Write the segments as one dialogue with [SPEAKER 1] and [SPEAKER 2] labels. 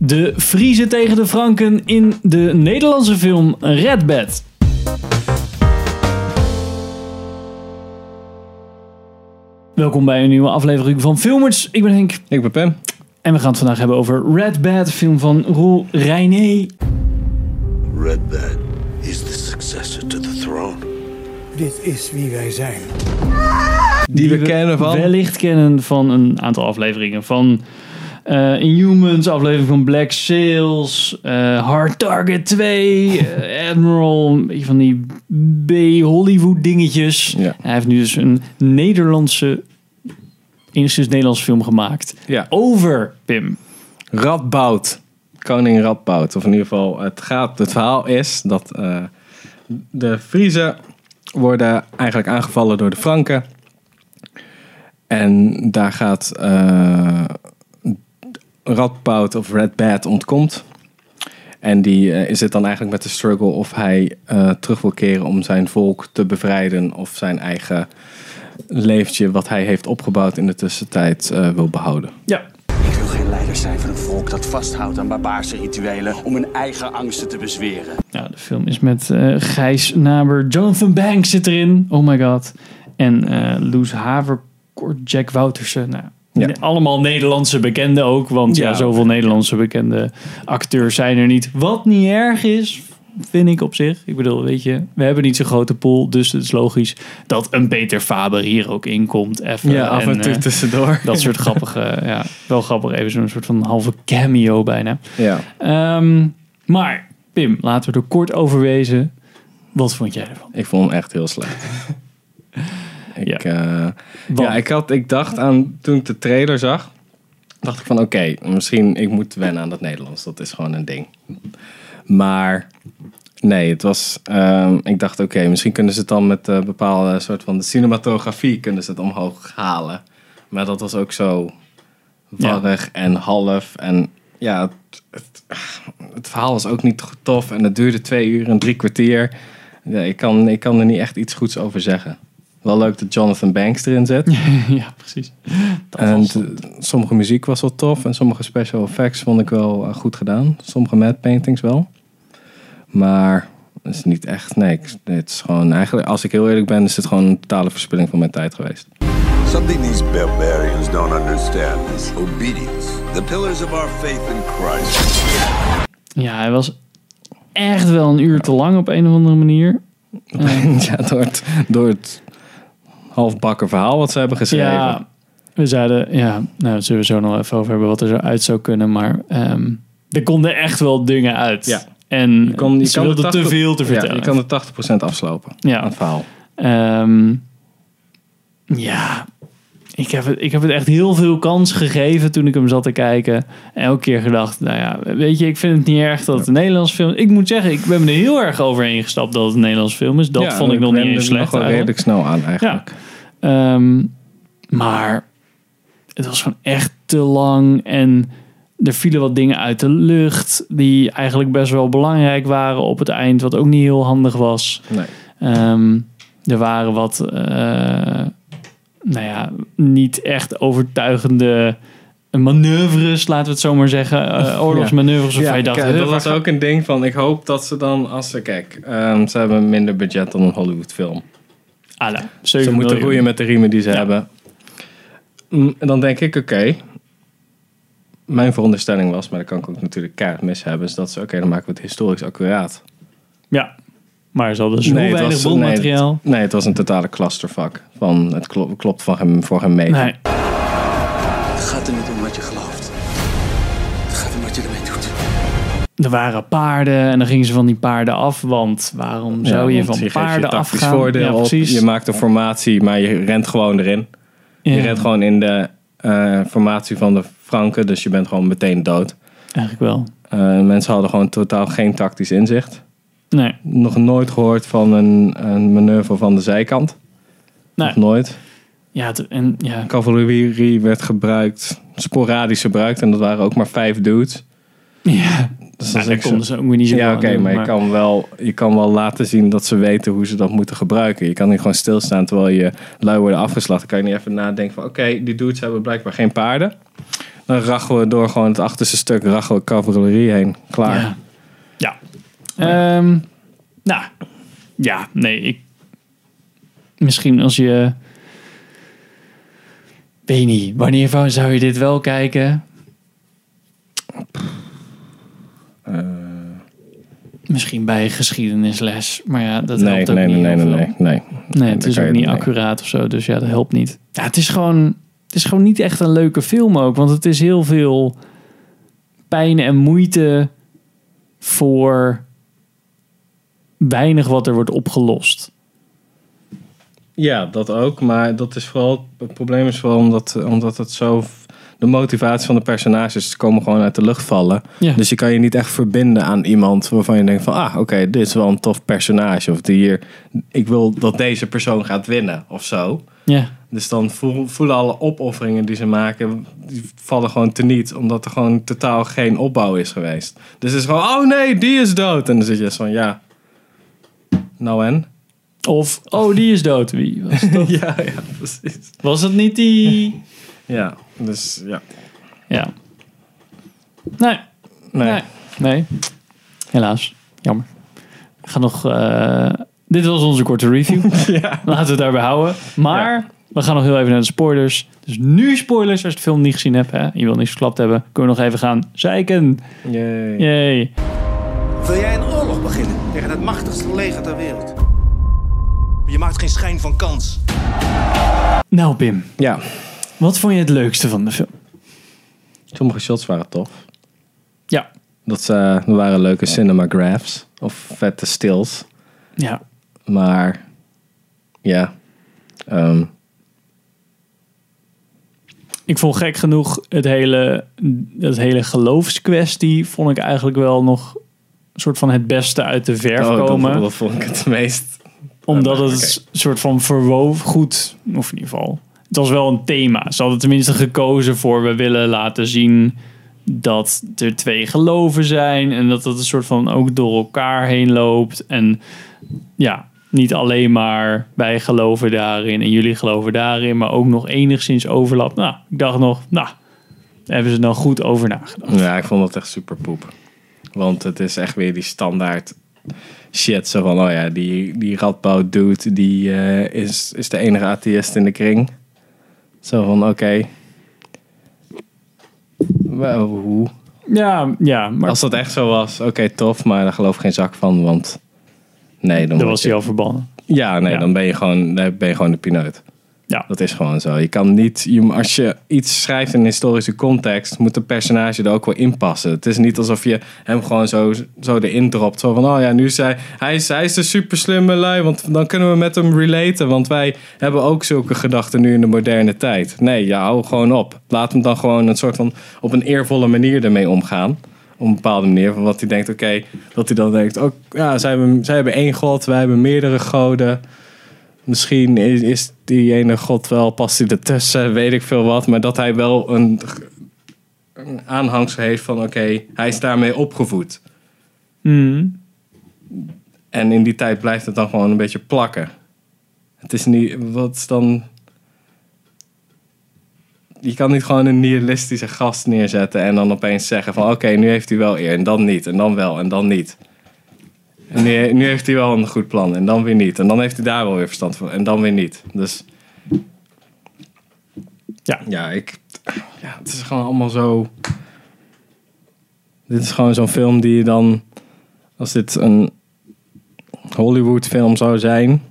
[SPEAKER 1] De Friezen tegen de Franken in de Nederlandse film Red Bed. Welkom bij een nieuwe aflevering van Filmers. Ik ben Henk
[SPEAKER 2] Ik ben Pim.
[SPEAKER 1] en we gaan het vandaag hebben over Red Bed, film van Roel Reiné.
[SPEAKER 3] Red Bed is the successor to the throne.
[SPEAKER 4] Dit is wie wij zijn.
[SPEAKER 2] Die we kennen van...
[SPEAKER 1] Wellicht kennen van een aantal afleveringen van eh, Inhumans, aflevering van Black Sails, eh, Hard Target 2, eh, Admiral, een beetje van die B-Hollywood dingetjes.
[SPEAKER 2] Ja.
[SPEAKER 1] Hij heeft nu dus een Nederlandse, enigszins Nederlandse film gemaakt
[SPEAKER 2] Ja.
[SPEAKER 1] over Pim.
[SPEAKER 2] Radboud. Koning Radboud. Of in ieder geval, het, gaat, het verhaal is dat de Friezen worden eigenlijk aangevallen door de Franken. En daar gaat Radboud of Red Bad ontkomt. En die eh, is het dan eigenlijk met de struggle of hij eh, terug wil keren om zijn volk te bevrijden. Of zijn eigen leventje wat hij heeft opgebouwd in de tussentijd eh, wil behouden.
[SPEAKER 1] Ja.
[SPEAKER 5] Ik wil geen leider zijn van een volk dat vasthoudt aan barbaarse rituelen om hun eigen angsten te bezweren.
[SPEAKER 1] Nou, de film is met eh, Gijs Naber, Jonathan Banks zit erin, oh my god. En eh Loes Haverkort, Jack Woutersen. Nou,
[SPEAKER 2] Ja.
[SPEAKER 1] Allemaal Nederlandse bekenden ook, want ja.
[SPEAKER 2] Ja.
[SPEAKER 1] zoveel Nederlandse bekende acteurs zijn er niet. Wat niet erg is, vind ik op zich. Ik bedoel, weet je, we hebben niet zo'n grote pool, dus het is logisch dat een Peter Faber hier ook inkomt. Even,
[SPEAKER 2] Ja, af en toe
[SPEAKER 1] eh,
[SPEAKER 2] tussendoor.
[SPEAKER 1] dat soort grappige, ja, wel grappig, even zo'n soort van halve cameo bijna.
[SPEAKER 2] Ja.
[SPEAKER 1] Ehm, maar, Pim, laten we er kort over wezen. Wat vond jij ervan?
[SPEAKER 2] Ik vond hem echt heel slecht. Ik, ja.
[SPEAKER 1] Want-
[SPEAKER 2] ja, ik, had, ik dacht aan, toen ik de trailer zag, dacht ik van oké, misschien ik moet wennen aan dat Nederlands. Dat is gewoon een ding. Maar nee, het was, ehm, ik dacht oké, misschien kunnen ze het dan met een bepaalde soort van de cinematografie kunnen ze het omhoog halen. Maar dat was ook zo warrig en half en ja, het, het, het verhaal was ook niet tof en het duurde twee uur en drie kwartier. Ja, ik, kan, ik kan er niet echt iets goeds over zeggen. Wel leuk dat Jonathan Banks erin zit.
[SPEAKER 1] ja, precies. Dat
[SPEAKER 2] En
[SPEAKER 1] was-
[SPEAKER 2] sommige muziek was wel tof en sommige special effects vond ik wel eh, goed gedaan. Sommige matte paintings wel. Maar het is niet echt, nee, het is gewoon eigenlijk, als ik heel eerlijk ben, is het gewoon een totale verspilling van mijn tijd geweest.
[SPEAKER 3] Something these barbarians don't understand is obedience. The pillars of our faith in Christ.
[SPEAKER 1] ja, hij was echt wel een uur te lang op een of andere manier.
[SPEAKER 2] ja, door het, door het halfbakken verhaal wat ze hebben geschreven.
[SPEAKER 1] Ja, we zeiden, ja, nou, daar zullen we zo nog even over hebben wat er zo uit zou kunnen. Maar ehm, er konden echt wel dingen uit.
[SPEAKER 2] Ja.
[SPEAKER 1] En
[SPEAKER 2] Je kon- je kan
[SPEAKER 1] te
[SPEAKER 2] 80
[SPEAKER 1] veel te
[SPEAKER 2] Ja,
[SPEAKER 1] vertellen.
[SPEAKER 2] je kan er 80% afslopen
[SPEAKER 1] Ja.
[SPEAKER 2] het verhaal.
[SPEAKER 1] Ehm, ja, ik heb, het, ik heb het echt heel veel kans gegeven toen ik hem zat te kijken. En elke keer gedacht, nou ja, weet je, ik vind het niet erg dat het een Nederlands film is. Ik moet zeggen, ik ben me er heel erg overheen gestapt dat het een Nederlands film is. Dat
[SPEAKER 2] Ja,
[SPEAKER 1] vond ik nog niet eens slecht eigenlijk.
[SPEAKER 2] redelijk snel aan eigenlijk.
[SPEAKER 1] Ehm, maar het was gewoon echt te lang en er vielen wat dingen uit de lucht die eigenlijk best wel belangrijk waren op het eind, wat ook niet heel handig was.
[SPEAKER 2] Nee.
[SPEAKER 1] Ehm, er waren wat, eh, nou ja, niet echt overtuigende manoeuvres, laten we het zo maar zeggen. Eh, oorlogsmanoeuvres je dacht,
[SPEAKER 2] kijk,
[SPEAKER 1] "Huh,
[SPEAKER 2] dat was ook een ding van, ik hoop dat ze dan, als ze, kijk, ehm, ze hebben minder budget dan een Hollywood film.
[SPEAKER 1] ga- Ala,
[SPEAKER 2] Ze
[SPEAKER 1] 7
[SPEAKER 2] moeten
[SPEAKER 1] miljoen.
[SPEAKER 2] roeien met de riemen die ze
[SPEAKER 1] Ja.
[SPEAKER 2] hebben. Mm, En dan denk ik, oké, mijn veronderstelling was, maar dat kan ik ook natuurlijk kaart mis hebben, is dat ze, oké, dan maken we het historisch accuraat.
[SPEAKER 1] Ja, maar ze hadden zo
[SPEAKER 2] Nee, het
[SPEAKER 1] weinig
[SPEAKER 2] was-
[SPEAKER 1] bronmateriaal.
[SPEAKER 2] Nee, nee, het was een totale clusterfuck. Van, het klo- klopt van hem, voor hem mee.
[SPEAKER 1] Nee.
[SPEAKER 5] Het gaat er niet om wat je gelooft. Het gaat om wat je ermee doet.
[SPEAKER 1] Er waren paarden en dan gingen ze van die paarden af. Want waarom
[SPEAKER 2] Ja,
[SPEAKER 1] zou je van
[SPEAKER 2] geeft
[SPEAKER 1] paarden
[SPEAKER 2] je tactisch
[SPEAKER 1] afgaan?
[SPEAKER 2] voordeel
[SPEAKER 1] ja,
[SPEAKER 2] op.
[SPEAKER 1] precies.
[SPEAKER 2] Je maakt een formatie, maar je rent gewoon erin. Je rent gewoon in de eh, formatie van de Franken, dus je bent gewoon meteen dood.
[SPEAKER 1] Eigenlijk wel.
[SPEAKER 2] Eh, mensen hadden gewoon totaal geen tactisch inzicht.
[SPEAKER 1] Nee.
[SPEAKER 2] Nog nooit gehoord van een, een manoeuvre van de zijkant.
[SPEAKER 1] nee.
[SPEAKER 2] Nog nooit.
[SPEAKER 1] Ja, en ja.
[SPEAKER 2] Cavalerie werd gebruikt, sporadisch gebruikt. En dat waren ook maar vijf dudes.
[SPEAKER 1] ja.
[SPEAKER 2] Dus
[SPEAKER 1] Ja,
[SPEAKER 2] dat
[SPEAKER 1] konden ze ook weer niet zo
[SPEAKER 2] Ja, oké, maar, je, kan wel, je kan wel laten zien dat ze weten hoe ze dat moeten gebruiken. Je kan niet gewoon stilstaan terwijl je lui worden afgeslacht. Dan kan je niet even nadenken van, oké, die dudes hebben blijkbaar geen paarden. Dan rachen we door gewoon het achterste stuk, rachen we cavalerie heen. Klaar.
[SPEAKER 1] Ja. Ja. Ehm, nou, ja, nee, ik... Misschien als je... Weet niet, wanneer van- zou je dit wel kijken?
[SPEAKER 2] Eh,
[SPEAKER 1] Misschien bij geschiedenisles, maar ja, dat
[SPEAKER 2] nee,
[SPEAKER 1] helpt ook
[SPEAKER 2] nee, nee,
[SPEAKER 1] niet
[SPEAKER 2] nee, nee,
[SPEAKER 1] veel.
[SPEAKER 2] nee, nee.
[SPEAKER 1] Nee, het is ook niet
[SPEAKER 2] nee.
[SPEAKER 1] accuraat of zo, dus ja, dat helpt niet. Ja, het is gewoon, het is gewoon niet echt een leuke film ook, want het is heel veel pijn en moeite voor weinig wat er wordt opgelost.
[SPEAKER 2] Ja, dat ook. Maar dat is vooral, het probleem is vooral omdat, omdat het zo... De motivatie van de personages komen gewoon uit de lucht vallen.
[SPEAKER 1] Ja.
[SPEAKER 2] Dus je kan je niet echt verbinden aan iemand waarvan je denkt van... Ah, oké, dit is wel een tof personage. Of die hier, ik wil dat deze persoon gaat winnen of zo.
[SPEAKER 1] Ja,
[SPEAKER 2] Dus dan voel- voelen alle opofferingen die ze maken... die vallen gewoon teniet. Omdat er gewoon totaal geen opbouw is geweest. Dus het is gewoon, oh nee, die is dood. En dan zit je zo van, ja... Nou en?
[SPEAKER 1] of, oh, die is dood. Wie was het?
[SPEAKER 2] ja, ja, precies.
[SPEAKER 1] Was het niet die?
[SPEAKER 2] Ja, dus ja.
[SPEAKER 1] Ja. Nee,
[SPEAKER 2] Nee.
[SPEAKER 1] nee, nee. Helaas, jammer. Ik ga nog, eh, dit was onze korte review.
[SPEAKER 2] Ja.
[SPEAKER 1] Laten we het daarbij houden. Maar we gaan nog heel even naar de spoilers. Dus nu spoilers als je de film niet gezien hebt. Hè? Je wil niks verklapt hebben. Kunnen we nog even gaan zeiken.
[SPEAKER 2] Yay.
[SPEAKER 1] Yay.
[SPEAKER 6] Wil jij een oorlog beginnen tegen het machtigste leger ter wereld? Je maakt geen schijn van kans.
[SPEAKER 1] Nou Pim,
[SPEAKER 2] Ja,
[SPEAKER 1] wat vond je het leukste van de film?
[SPEAKER 2] sommige shots waren tof.
[SPEAKER 1] Ja.
[SPEAKER 2] Dat waren leuke cinemagraphs of vette stills.
[SPEAKER 1] Ja.
[SPEAKER 2] Maar ja, ehm,
[SPEAKER 1] Ik vond gek genoeg het hele, het hele geloofskwestie vond ik eigenlijk wel nog soort van het beste uit de verf
[SPEAKER 2] oh, dat,
[SPEAKER 1] komen.
[SPEAKER 2] dat vond ik het meest.
[SPEAKER 1] Omdat het een soort van verwoven goed, of in ieder geval, het was wel een thema. Ze hadden tenminste gekozen voor we willen laten zien dat er twee geloven zijn en dat het een soort van ook door elkaar heen loopt. En ja, niet alleen maar wij geloven daarin en jullie geloven daarin, maar ook nog enigszins overlap. Nou, ik dacht nog, nou, hebben ze dan goed over nagedacht.
[SPEAKER 2] Ja, ik vond het echt super poep. Want het is echt weer die standaard shit. Zo van, oh ja, die, die Radboud dude, die eh, is, is de enige atheïst in de kring. Zo van, oké. Wel, hoe?
[SPEAKER 1] Ja, ja, maar
[SPEAKER 2] Als dat echt zo was, oké, tof, maar daar geloof ik geen zak van, want nee, dan
[SPEAKER 1] was
[SPEAKER 2] je-
[SPEAKER 1] hij al verbannen.
[SPEAKER 2] Ja, nee,
[SPEAKER 1] Ja.
[SPEAKER 2] dan ben je gewoon, dan ben je gewoon de pineut.
[SPEAKER 1] Ja.
[SPEAKER 2] Dat is gewoon zo. Je kan niet, als je iets schrijft in een historische context, moet de personage er ook wel in passen. Het is niet alsof je hem gewoon zo, zo erin dropt. Zo van, oh ja, nu is hij, hij is, hij is de super slimme lui, want dan kunnen we met hem relaten. Want wij hebben ook zulke gedachten nu in de moderne tijd. Nee, ja, hou gewoon op. Laat hem dan gewoon een soort van op een eervolle manier ermee omgaan. Op een bepaalde manier. Van wat hij denkt, oké, dat hij dan denkt, oh ja, zij hebben, zij hebben één god, wij hebben meerdere goden. Misschien is, is die ene god wel, past hij ertussen, weet ik veel wat. Maar dat hij wel een, een aanhangsel heeft van, oké, hij is daarmee opgevoed.
[SPEAKER 1] Hmm.
[SPEAKER 2] En in die tijd blijft het dan gewoon een beetje plakken. Het is niet, wat is dan... Je kan niet gewoon een nihilistische gast neerzetten en dan opeens zeggen van... Oké, nu heeft hij wel eer en dan niet en dan wel en dan niet. En nu, nu heeft hij wel een goed plan en dan weer niet. En dan heeft hij daar wel weer verstand van en dan weer niet. Dus
[SPEAKER 1] Ja.
[SPEAKER 2] ja, ik, ja, het is gewoon allemaal zo... Dit is gewoon zo'n film die je dan... Als dit een Hollywood film zou zijn...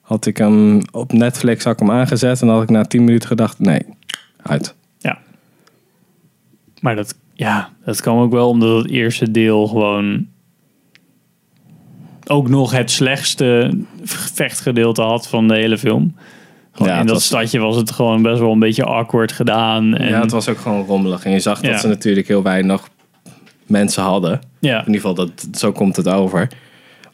[SPEAKER 2] Had ik hem op Netflix had ik hem aangezet... En had ik na 10 minuten gedacht... Nee, uit.
[SPEAKER 1] Ja. Maar dat, ja, dat kwam ook wel omdat het eerste deel gewoon ook nog het slechtste vechtgedeelte had van de hele film. Gewoon
[SPEAKER 2] Ja,
[SPEAKER 1] in dat
[SPEAKER 2] was-
[SPEAKER 1] stadje was het gewoon best wel een beetje awkward gedaan. En,
[SPEAKER 2] ja, het was ook gewoon rommelig. En je zag
[SPEAKER 1] Ja.
[SPEAKER 2] dat ze natuurlijk heel weinig mensen hadden.
[SPEAKER 1] ja,
[SPEAKER 2] In ieder geval, dat, zo komt het over.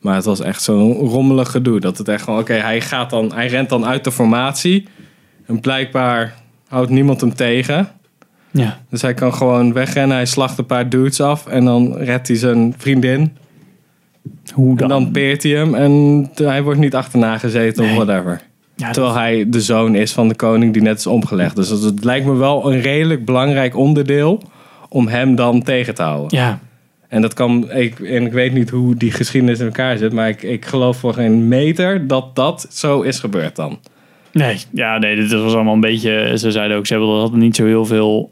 [SPEAKER 2] Maar het was echt zo'n rommelig gedoe. Dat het echt gewoon, oké, hij gaat dan, hij rent dan uit de formatie. En blijkbaar houdt niemand hem tegen.
[SPEAKER 1] ja,
[SPEAKER 2] Dus hij kan gewoon wegrennen. Hij slacht een paar dudes af. En dan redt hij zijn vriendin.
[SPEAKER 1] Hoe
[SPEAKER 2] En
[SPEAKER 1] dan?
[SPEAKER 2] dan peert hij hem. En hij wordt niet achterna gezeten
[SPEAKER 1] Nee.
[SPEAKER 2] of whatever.
[SPEAKER 1] Ja,
[SPEAKER 2] Terwijl hij de zoon is van de koning die net is omgelegd. Dus het, het lijkt me wel een redelijk belangrijk onderdeel om hem dan tegen te houden.
[SPEAKER 1] ja,
[SPEAKER 2] En dat kan, ik, en ik weet niet hoe die geschiedenis in elkaar zit, maar ik, ik geloof voor geen meter dat dat zo is gebeurd dan.
[SPEAKER 1] Nee, ja, nee, dit was allemaal een beetje. Ze zeiden ook, ze hebben hadden niet zo heel veel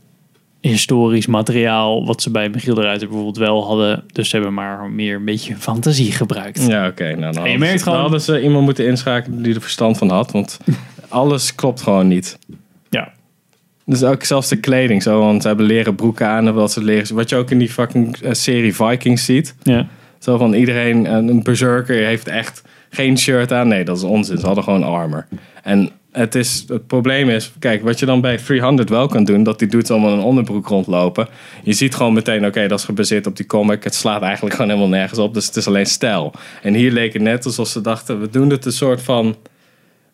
[SPEAKER 1] historisch materiaal. wat ze bij Michiel de Ruiter bijvoorbeeld wel hadden. Dus ze hebben maar meer een beetje fantasie gebruikt.
[SPEAKER 2] Ja, oké. nou, dan
[SPEAKER 1] je merkt
[SPEAKER 2] ze-
[SPEAKER 1] gewoon-
[SPEAKER 2] hadden ze iemand moeten inschakelen die er verstand van had, want alles klopt gewoon niet.
[SPEAKER 1] Ja,
[SPEAKER 2] Dus ook zelfs de kleding zo, want ze hebben leren broeken aan of wat ze leren. Wat je ook in die fucking eh, serie Vikings ziet.
[SPEAKER 1] ja.
[SPEAKER 2] Zo van iedereen, eh, een berserker heeft echt geen shirt aan. Nee, dat is onzin. Ze hadden gewoon armor. En het, is, het probleem is, kijk, wat je dan bij 300 wel kan doen, dat die dudes allemaal een onderbroek rondlopen. Je ziet gewoon meteen, oké, dat is gebaseerd op die comic. Het slaat eigenlijk gewoon helemaal nergens op, dus het is alleen stijl. En hier leek het net alsof ze dachten, we doen het een soort van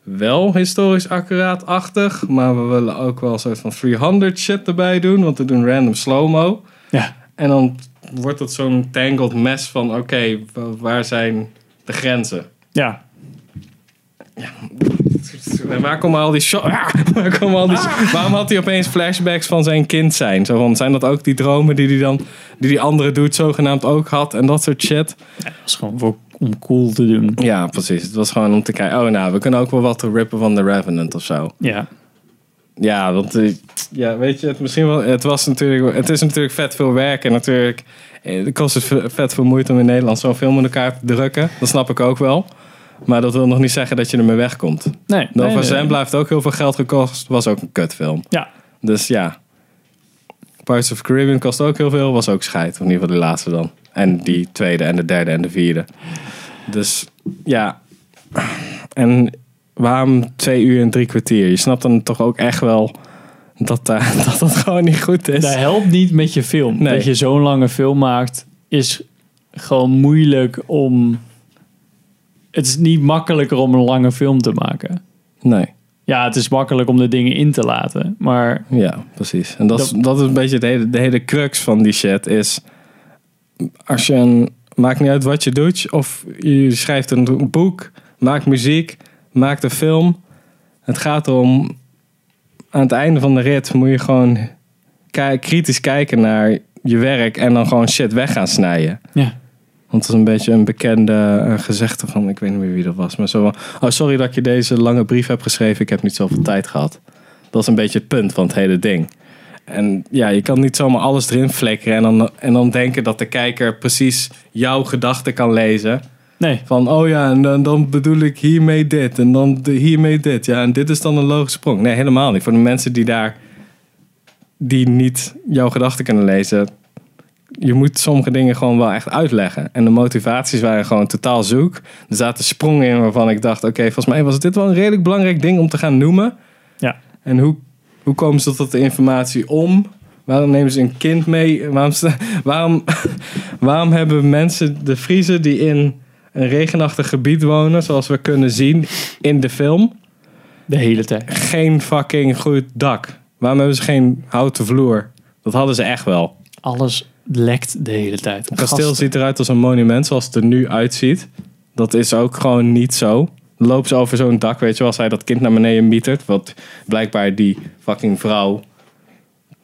[SPEAKER 2] wel historisch accuraat-achtig, maar we willen ook wel een soort van 300 shit erbij doen, want we doen random slow-mo.
[SPEAKER 1] ja.
[SPEAKER 2] En dan wordt het zo'n tangled mess van, oké, wa- waar zijn de grenzen?
[SPEAKER 1] ja.
[SPEAKER 2] En waar komen al die shots? waar komen al die, waarom had hij opeens flashbacks van zijn kind zijn? Zo van, zijn dat ook die dromen die hij dan, die die andere dude zogenaamd ook had en dat soort shit?
[SPEAKER 1] Dat is gewoon voor, om cool te doen.
[SPEAKER 2] Ja, precies. Het was gewoon om te kijken, oh nou, we kunnen ook wel wat rippen van The Revenant of zo.
[SPEAKER 1] Ja,
[SPEAKER 2] Ja, want eh, ja, weet je, het, misschien wel, het, was natuurlijk, het is natuurlijk vet veel werk en natuurlijk eh, het kost het ve- vet veel moeite om in Nederland zo'n film in elkaar te drukken. Dat snap ik ook wel. Maar dat wil nog niet zeggen dat je ermee wegkomt.
[SPEAKER 1] nee.
[SPEAKER 2] Nova
[SPEAKER 1] nee, nee.
[SPEAKER 2] Zembla heeft ook heel veel geld gekost. Was ook een kutfilm.
[SPEAKER 1] Ja,
[SPEAKER 2] Dus ja. Pirates of the Caribbean kost ook heel veel. Was ook scheid. In ieder geval die laatste dan. En die tweede en de derde en de vierde. Dus ja. En waarom twee uur en drie kwartier? Je snapt dan toch ook echt wel dat eh, dat, dat gewoon niet goed is.
[SPEAKER 1] dat helpt niet met je film.
[SPEAKER 2] Nee.
[SPEAKER 1] Dat je zo'n lange film maakt, is gewoon moeilijk om... Het is niet makkelijker om een lange film te maken.
[SPEAKER 2] Nee.
[SPEAKER 1] Ja, het is makkelijk om de dingen in te laten. Maar
[SPEAKER 2] Ja, precies. En dat, is,
[SPEAKER 1] Dat-
[SPEAKER 2] is een beetje de hele, de hele crux van die shit. Is als je een. Maakt niet uit wat je doet. Of je schrijft een boek, maakt muziek, maakt een film. Het gaat erom. Aan het einde van de rit moet je gewoon kritisch kijken naar je werk en dan gewoon shit weg gaan snijden.
[SPEAKER 1] ja,
[SPEAKER 2] Want het is een beetje een bekende eh, gezegde van, ik weet niet meer wie dat was, maar zo van, oh sorry dat ik je deze lange brief heb geschreven, ik heb niet zoveel tijd gehad. Dat is een beetje het punt van het hele ding. En ja, je kan niet zomaar alles erin flikkeren en dan, en dan denken dat de kijker precies jouw gedachten kan lezen.
[SPEAKER 1] nee.
[SPEAKER 2] Van, oh ja, en dan, dan bedoel ik hiermee dit en dan de, hiermee dit. Ja, en dit is dan een logische sprong. Nee, helemaal niet. Voor de mensen die daar, die niet jouw gedachten kunnen lezen, je moet sommige dingen gewoon wel echt uitleggen. En de motivaties waren gewoon totaal zoek. Er zaten sprongen in waarvan ik dacht, oké, volgens mij was dit wel een redelijk belangrijk ding om te gaan noemen.
[SPEAKER 1] Ja.
[SPEAKER 2] En hoe, hoe komen ze tot de informatie om? Waarom nemen ze een kind mee? Waarom, waarom, waarom hebben mensen de Friese die in een regenachtig gebied wonen, zoals we kunnen zien in de film,
[SPEAKER 1] De hele tijd.
[SPEAKER 2] geen fucking goed dak? Waarom hebben ze geen houten vloer? Dat hadden ze echt wel.
[SPEAKER 1] Alles lekt de hele tijd.
[SPEAKER 2] Het kasteel ziet eruit als een monument zoals het er nu uitziet. Dat is ook gewoon niet zo. Dan lopen ze over zo'n dak, weet je wel, als hij dat kind naar beneden mietert. Wat blijkbaar die fucking vrouw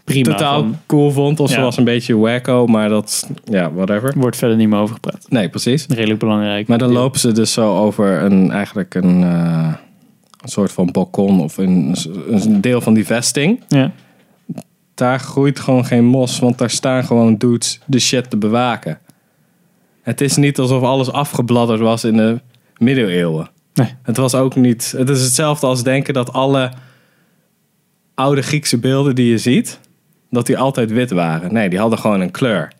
[SPEAKER 1] Prima.
[SPEAKER 2] totaal
[SPEAKER 1] van-
[SPEAKER 2] cool vond. Of ze was een beetje wacko, maar dat, ja, whatever.
[SPEAKER 1] wordt verder niet meer over gepraat.
[SPEAKER 2] Nee, precies.
[SPEAKER 1] Redelijk belangrijk.
[SPEAKER 2] Maar dan lopen ze dus zo over een, eigenlijk een, eh, een soort van balkon of een, een deel van die vesting.
[SPEAKER 1] Ja.
[SPEAKER 2] Daar groeit gewoon geen mos, want daar staan gewoon dudes de shit te bewaken. Het is niet alsof alles afgebladderd was in de middeleeuwen.
[SPEAKER 1] Nee.
[SPEAKER 2] Het was ook niet. Het is hetzelfde als denken dat alle oude Griekse beelden die je ziet, dat die altijd wit waren. Nee, die hadden gewoon een kleur.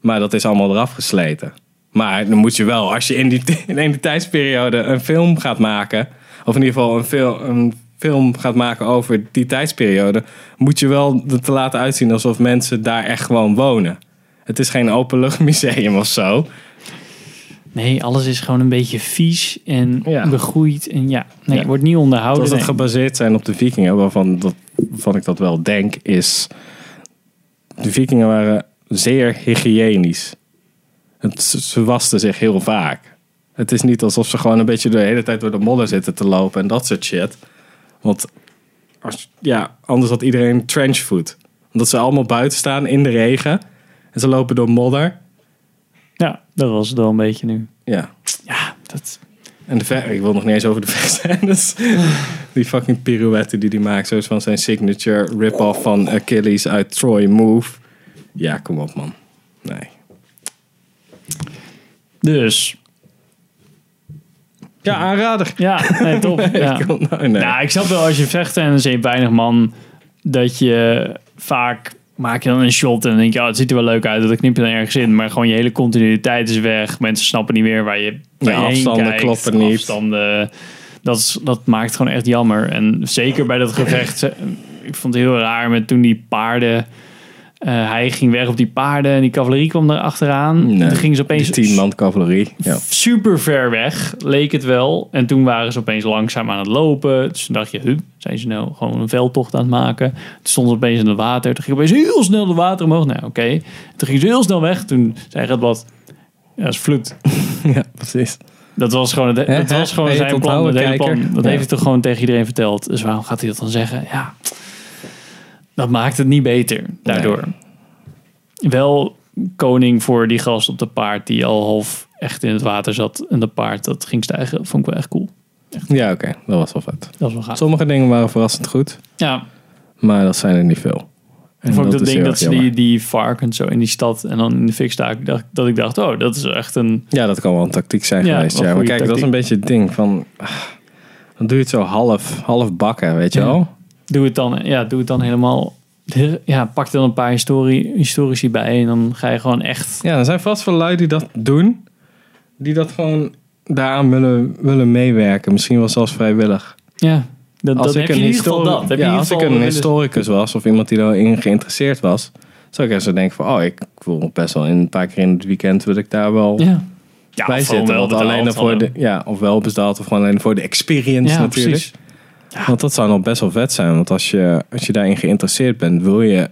[SPEAKER 2] Maar dat is allemaal eraf gesleten. Maar dan moet je wel, als je in die, in die tijdsperiode een film gaat maken, of in ieder geval een, fil- een film gaat maken over die tijdsperiode, moet je wel te laten uitzien alsof mensen daar echt gewoon wonen. Het is geen openluchtmuseum of zo.
[SPEAKER 1] Nee, alles is gewoon een beetje vies en
[SPEAKER 2] Ja.
[SPEAKER 1] begroeid. En ja, nee,
[SPEAKER 2] Ja.
[SPEAKER 1] wordt niet onderhouden.
[SPEAKER 2] Als het
[SPEAKER 1] nee.
[SPEAKER 2] gebaseerd zijn op de vikingen, waarvan, dat, waarvan ik dat wel denk, is... De vikingen waren zeer hygiënisch. Het, ze wasten zich heel vaak. Het is niet alsof ze gewoon een beetje de hele tijd door de modder zitten te lopen en dat soort shit. Want als, ja, anders had iedereen trenchfoot. Omdat ze allemaal buiten staan in de regen. En ze lopen door modder.
[SPEAKER 1] Ja, dat was het wel een beetje nu.
[SPEAKER 2] Ja.
[SPEAKER 1] Ja, dat...
[SPEAKER 2] En de ver, ik wil nog niet eens over de verscènes. die fucking pirouette die hij maakt. Zoals van zijn signature rip-off van Achilles uit Troy Move. Ja, kom op man. Nee.
[SPEAKER 1] Dus,
[SPEAKER 2] Ja, aanrader.
[SPEAKER 1] ja, nee, top. Ja.
[SPEAKER 2] Ik nou, nee.
[SPEAKER 1] Nou, ik snap wel als je vecht en er weinig man, dat je vaak maak je dan een shot en dan denk je, oh, het ziet er wel leuk uit, dat knip je dan ergens in, maar gewoon je hele continuïteit is weg. Mensen snappen niet meer waar je,
[SPEAKER 2] Ja,
[SPEAKER 1] heen
[SPEAKER 2] afstanden
[SPEAKER 1] kijkt.
[SPEAKER 2] kloppen niet.
[SPEAKER 1] Afstanden, dat, is, dat maakt gewoon echt jammer. En zeker bij dat gevecht, ik vond het heel raar met toen die paarden, eh, hij ging weg op die paarden en die cavalerie kwam er achteraan.
[SPEAKER 2] Nee,
[SPEAKER 1] toen gingen ze opeens
[SPEAKER 2] tien man cavalerie. Ja.
[SPEAKER 1] super ver weg, leek het wel. En toen waren ze opeens langzaam aan het lopen. Dus toen dacht je, zijn ze nou gewoon een veldtocht aan het maken? Toen stonden ze opeens in het water. Toen ging opeens heel snel de water omhoog. Nou, oké. Toen ging ze heel snel weg. Toen zei het wat, ja, dat is vloed.
[SPEAKER 2] ja, precies.
[SPEAKER 1] Dat was gewoon, het, was gewoon zijn plan. plan. Dat heeft hij toch gewoon tegen iedereen verteld. Dus waarom gaat hij dat dan zeggen? Ja, dat maakt het niet beter daardoor. Wel koning voor die gast op de paard die al half echt in het water zat. En dat paard dat ging stijgen. Vond ik wel echt cool.
[SPEAKER 2] Ja, oké. Dat was wel vet.
[SPEAKER 1] Dat was wel gaaf.
[SPEAKER 2] Sommige dingen waren verrassend goed.
[SPEAKER 1] Ja,
[SPEAKER 2] Maar dat zijn er niet veel. En
[SPEAKER 1] ik vond ook dat ding dat ze die,
[SPEAKER 2] jammer.
[SPEAKER 1] die varken zo in die stad en dan in de fik staken. dacht- Dat ik dacht, oh, dat is echt een...
[SPEAKER 2] Ja, dat kan wel een tactiek zijn
[SPEAKER 1] Ja,
[SPEAKER 2] geweest.
[SPEAKER 1] wel
[SPEAKER 2] Ja. Maar kijk, dat is een beetje het ding van... ah, dan doe je het zo half, half bakken, weet je
[SPEAKER 1] Ja. Doe het dan, ja, doe het dan helemaal... Ja, pak er dan een paar historie, historici bij en dan ga je gewoon echt...
[SPEAKER 2] Ja, er zijn vast wel lui die dat doen. Die dat gewoon daaraan willen, willen meewerken. Misschien wel zelfs vrijwillig.
[SPEAKER 1] Ja, dat,
[SPEAKER 2] Als
[SPEAKER 1] dat
[SPEAKER 2] ik
[SPEAKER 1] heb je
[SPEAKER 2] een,
[SPEAKER 1] in ieder geval
[SPEAKER 2] histori-
[SPEAKER 1] dat. Heb je
[SPEAKER 2] ja,
[SPEAKER 1] in
[SPEAKER 2] als ik een historicus was of iemand die daarin geïnteresseerd was, zou ik even zo denken van, oh, ik wil best wel in een paar keer in het weekend wil ik daar wel
[SPEAKER 1] Ja. Ja,
[SPEAKER 2] bij
[SPEAKER 1] of gewoon
[SPEAKER 2] zitten.
[SPEAKER 1] wel
[SPEAKER 2] Want alleen
[SPEAKER 1] betaald,
[SPEAKER 2] voor de, ja, of wel betaald of gewoon alleen voor de experience
[SPEAKER 1] Ja,
[SPEAKER 2] natuurlijk.
[SPEAKER 1] precies.
[SPEAKER 2] Want dat zou nog best wel vet zijn. Want als je, als je daarin geïnteresseerd bent, wil je,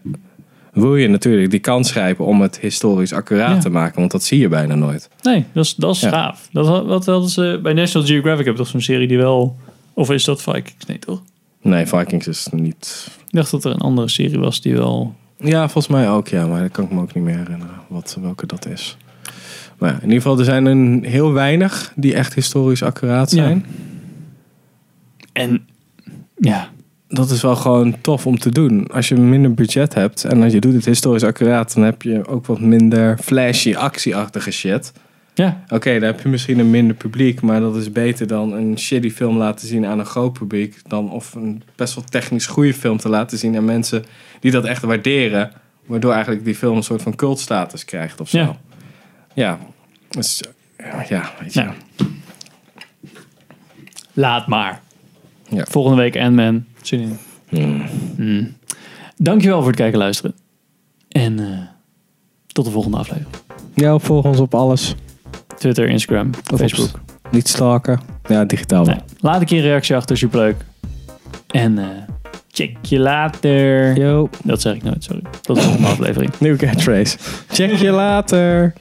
[SPEAKER 2] wil je natuurlijk die kans grijpen om het historisch accuraat
[SPEAKER 1] Ja.
[SPEAKER 2] te maken. Want dat zie je bijna nooit.
[SPEAKER 1] Nee, dat is, dat is
[SPEAKER 2] Ja.
[SPEAKER 1] gaaf. Dat, wat hadden ze bij National Geographic hebben toch zo'n serie die wel... Of is dat Vikings? Nee, toch?
[SPEAKER 2] Nee, Vikings is niet...
[SPEAKER 1] Ik dacht dat er een andere serie was die wel...
[SPEAKER 2] Ja, volgens mij ook, ja. Maar dat kan ik me ook niet meer herinneren wat, welke dat is. Maar ja, in ieder geval, er zijn een heel weinig die echt historisch accuraat
[SPEAKER 1] Ja.
[SPEAKER 2] zijn.
[SPEAKER 1] En ja,
[SPEAKER 2] Dat is wel gewoon tof om te doen. Als je minder budget hebt en als je doet het historisch accuraat, dan heb je ook wat minder flashy, actieachtige shit.
[SPEAKER 1] ja,
[SPEAKER 2] Oké, dan heb je misschien een minder publiek, maar dat is beter dan een shitty film laten zien aan een groot publiek. Dan of een best wel technisch goede film te laten zien aan mensen die dat echt waarderen. Waardoor eigenlijk die film een soort van cultstatus krijgt of zo.
[SPEAKER 1] Ja.
[SPEAKER 2] Ja, dus, ja weet je.
[SPEAKER 1] Ja. laat maar.
[SPEAKER 2] Ja.
[SPEAKER 1] Volgende week Ant-Man. Zin in. Mm. Dankjewel voor het kijken en luisteren. En eh, tot de volgende aflevering.
[SPEAKER 2] Ja, volg ons op alles.
[SPEAKER 1] Twitter, Instagram,
[SPEAKER 2] Of
[SPEAKER 1] Facebook.
[SPEAKER 2] op- Niet stalken. Ja, digitaal.
[SPEAKER 1] Nee, laat een keer een reactie achter, superleuk. En eh, check je later.
[SPEAKER 2] Yo,
[SPEAKER 1] Dat zeg ik nooit, sorry. Tot de volgende aflevering.
[SPEAKER 2] nieuwe catchphrase. Check je later.